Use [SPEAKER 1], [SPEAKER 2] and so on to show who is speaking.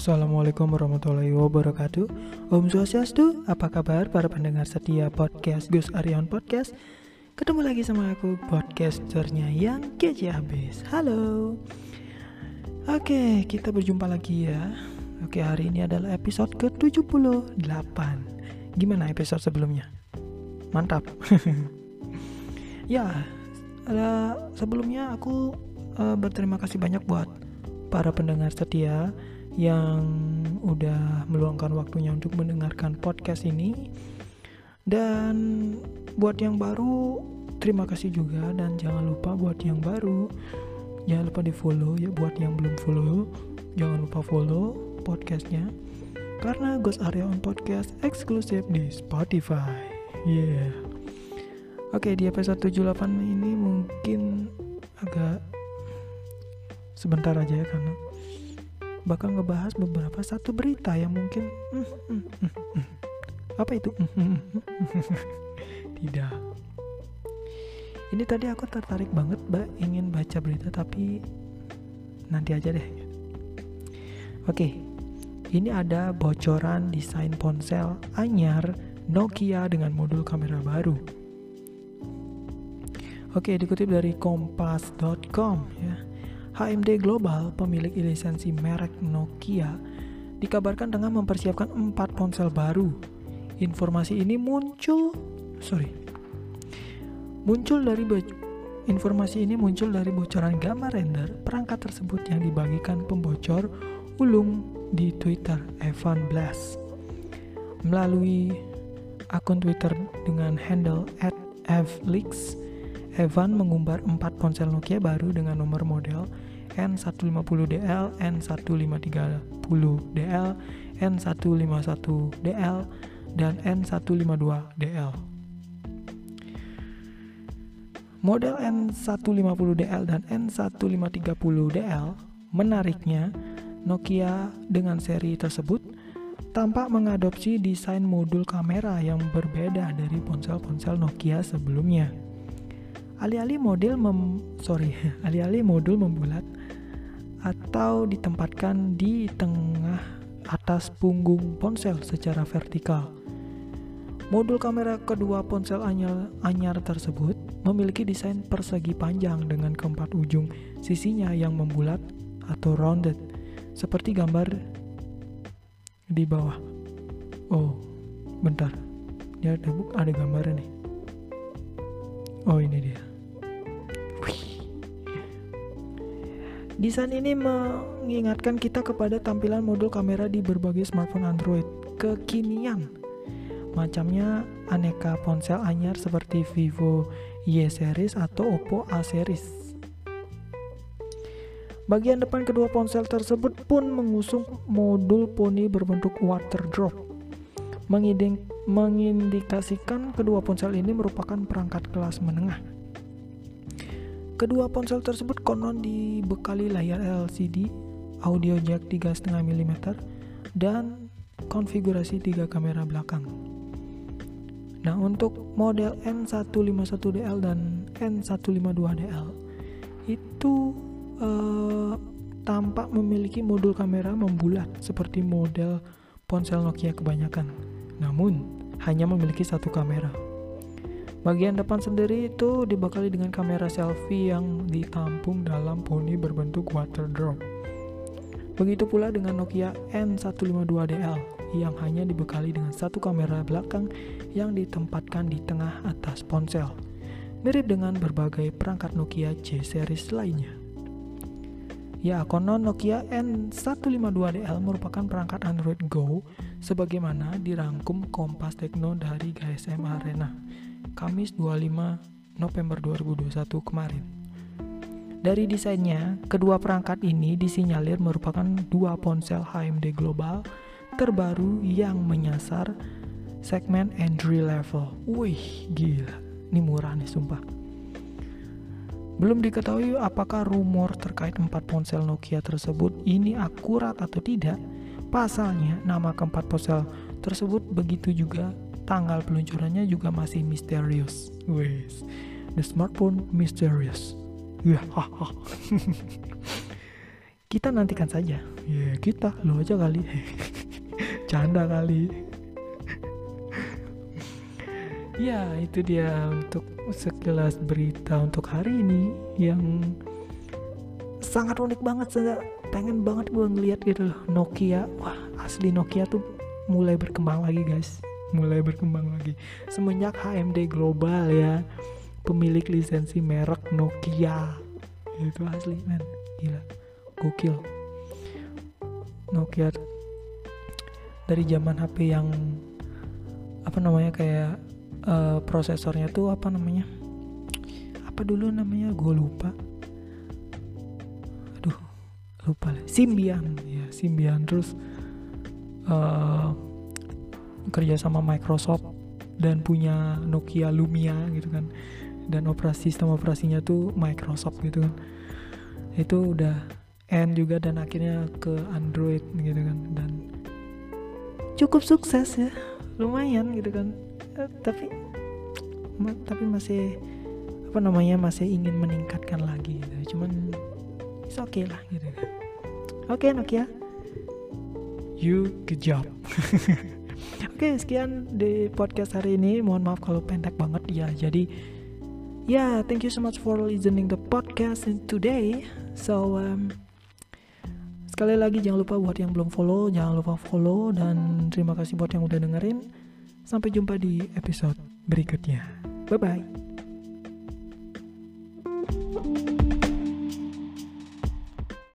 [SPEAKER 1] Assalamualaikum warahmatullahi wabarakatuh. Om Swastiastu, apa kabar para pendengar setia podcast Gus Aryan Podcast? Ketemu lagi sama aku, podcasternya yang kece habis. Halo. Oke, kita berjumpa lagi ya. Oke, hari ini adalah episode ke-78. Gimana episode sebelumnya? Mantap. Ya, sebelumnya aku uh, berterima kasih banyak buat para pendengar setia yang udah meluangkan waktunya untuk mendengarkan podcast ini. Dan buat yang baru, terima kasih juga dan jangan lupa buat yang baru jangan lupa di follow ya buat yang belum follow jangan lupa follow podcastnya karena Ghost Area on Podcast eksklusif di Spotify. Yeah. Oke, di episode 78 ini mungkin agak sebentar aja ya karena bakal ngebahas beberapa satu berita yang mungkin mm, mm, mm, mm. apa itu? Tidak. Ini tadi aku tertarik banget mbak ingin baca berita tapi nanti aja deh. Oke ini ada bocoran desain ponsel anyar Nokia dengan modul kamera baru. Oke, dikutip dari kompas.com ya. HMD Global, pemilik lisensi merek Nokia, dikabarkan tengah mempersiapkan empat ponsel baru. Informasi ini muncul, sorry, muncul dari informasi ini muncul dari bocoran gambar render perangkat tersebut yang dibagikan pembocor ulung di Twitter Evan Blass melalui akun Twitter dengan handle @fleaks Evan mengumbar empat ponsel Nokia baru dengan nomor model N150DL, N1530DL, N151DL, dan N152DL. Model N150DL dan N1530DL menariknya Nokia dengan seri tersebut tampak mengadopsi desain modul kamera yang berbeda dari ponsel-ponsel Nokia sebelumnya. Alih-alih model mem sorry, alih-alih modul membulat atau ditempatkan di tengah atas punggung ponsel secara vertikal. Modul kamera kedua ponsel anyar, tersebut memiliki desain persegi panjang dengan keempat ujung sisinya yang membulat atau rounded, seperti gambar di bawah. Oh, bentar. Ya ada, ada gambarnya nih. Oh, ini dia. Desain ini mengingatkan kita kepada tampilan modul kamera di berbagai smartphone Android kekinian. Macamnya aneka ponsel anyar seperti Vivo Y series atau Oppo A series. Bagian depan kedua ponsel tersebut pun mengusung modul poni berbentuk water drop. Mengindikasikan kedua ponsel ini merupakan perangkat kelas menengah Kedua ponsel tersebut konon dibekali layar LCD, audio jack 3,5 mm, dan konfigurasi tiga kamera belakang. Nah, untuk model N151DL dan N152DL itu eh, tampak memiliki modul kamera membulat seperti model ponsel Nokia kebanyakan. Namun, hanya memiliki satu kamera. Bagian depan sendiri itu dibekali dengan kamera selfie yang ditampung dalam poni berbentuk water drop. Begitu pula dengan Nokia N152DL yang hanya dibekali dengan satu kamera belakang yang ditempatkan di tengah atas ponsel. Mirip dengan berbagai perangkat Nokia J series lainnya. Ya, konon Nokia N152DL merupakan perangkat Android Go sebagaimana dirangkum Kompas Tekno dari GSM Arena Kamis 25 November 2021 kemarin. Dari desainnya, kedua perangkat ini disinyalir merupakan dua ponsel HMD global terbaru yang menyasar segmen entry level. Wih, gila. Ini murah nih, sumpah. Belum diketahui apakah rumor terkait empat ponsel Nokia tersebut ini akurat atau tidak. Pasalnya, nama keempat ponsel tersebut begitu juga tanggal peluncurannya juga masih misterius. Wes, the smartphone mysterious. Ya, kita nantikan saja. Ya kita lu aja kali. Canda kali. Ya itu dia untuk sekilas berita untuk hari ini yang sangat unik banget saya pengen banget gue ngeliat gitu loh Nokia. Wah asli Nokia tuh mulai berkembang lagi guys mulai berkembang lagi. Semenjak HMD Global ya pemilik lisensi merek Nokia. Itu asli men. Gila. Gokil. Nokia dari zaman HP yang apa namanya kayak uh, prosesornya tuh apa namanya? Apa dulu namanya? Gue lupa. Aduh lupa lah. Symbian. Ya Symbian. Terus uh, kerja sama Microsoft dan punya Nokia Lumia gitu kan. Dan operasi sistem operasinya tuh Microsoft gitu kan. Itu udah end juga dan akhirnya ke Android gitu kan. Dan cukup sukses ya. Lumayan gitu kan. Eh, tapi ma tapi masih apa namanya masih ingin meningkatkan lagi gitu. Cuman it's okay lah gitu kan. Oke okay, Nokia. You good job Oke, sekian di podcast hari ini. Mohon maaf kalau pendek banget ya. Jadi, ya, yeah, thank you so much for listening the podcast today. So, um, Sekali lagi jangan lupa buat yang belum follow, jangan lupa follow dan terima kasih buat yang udah dengerin. Sampai jumpa di episode berikutnya. Bye bye.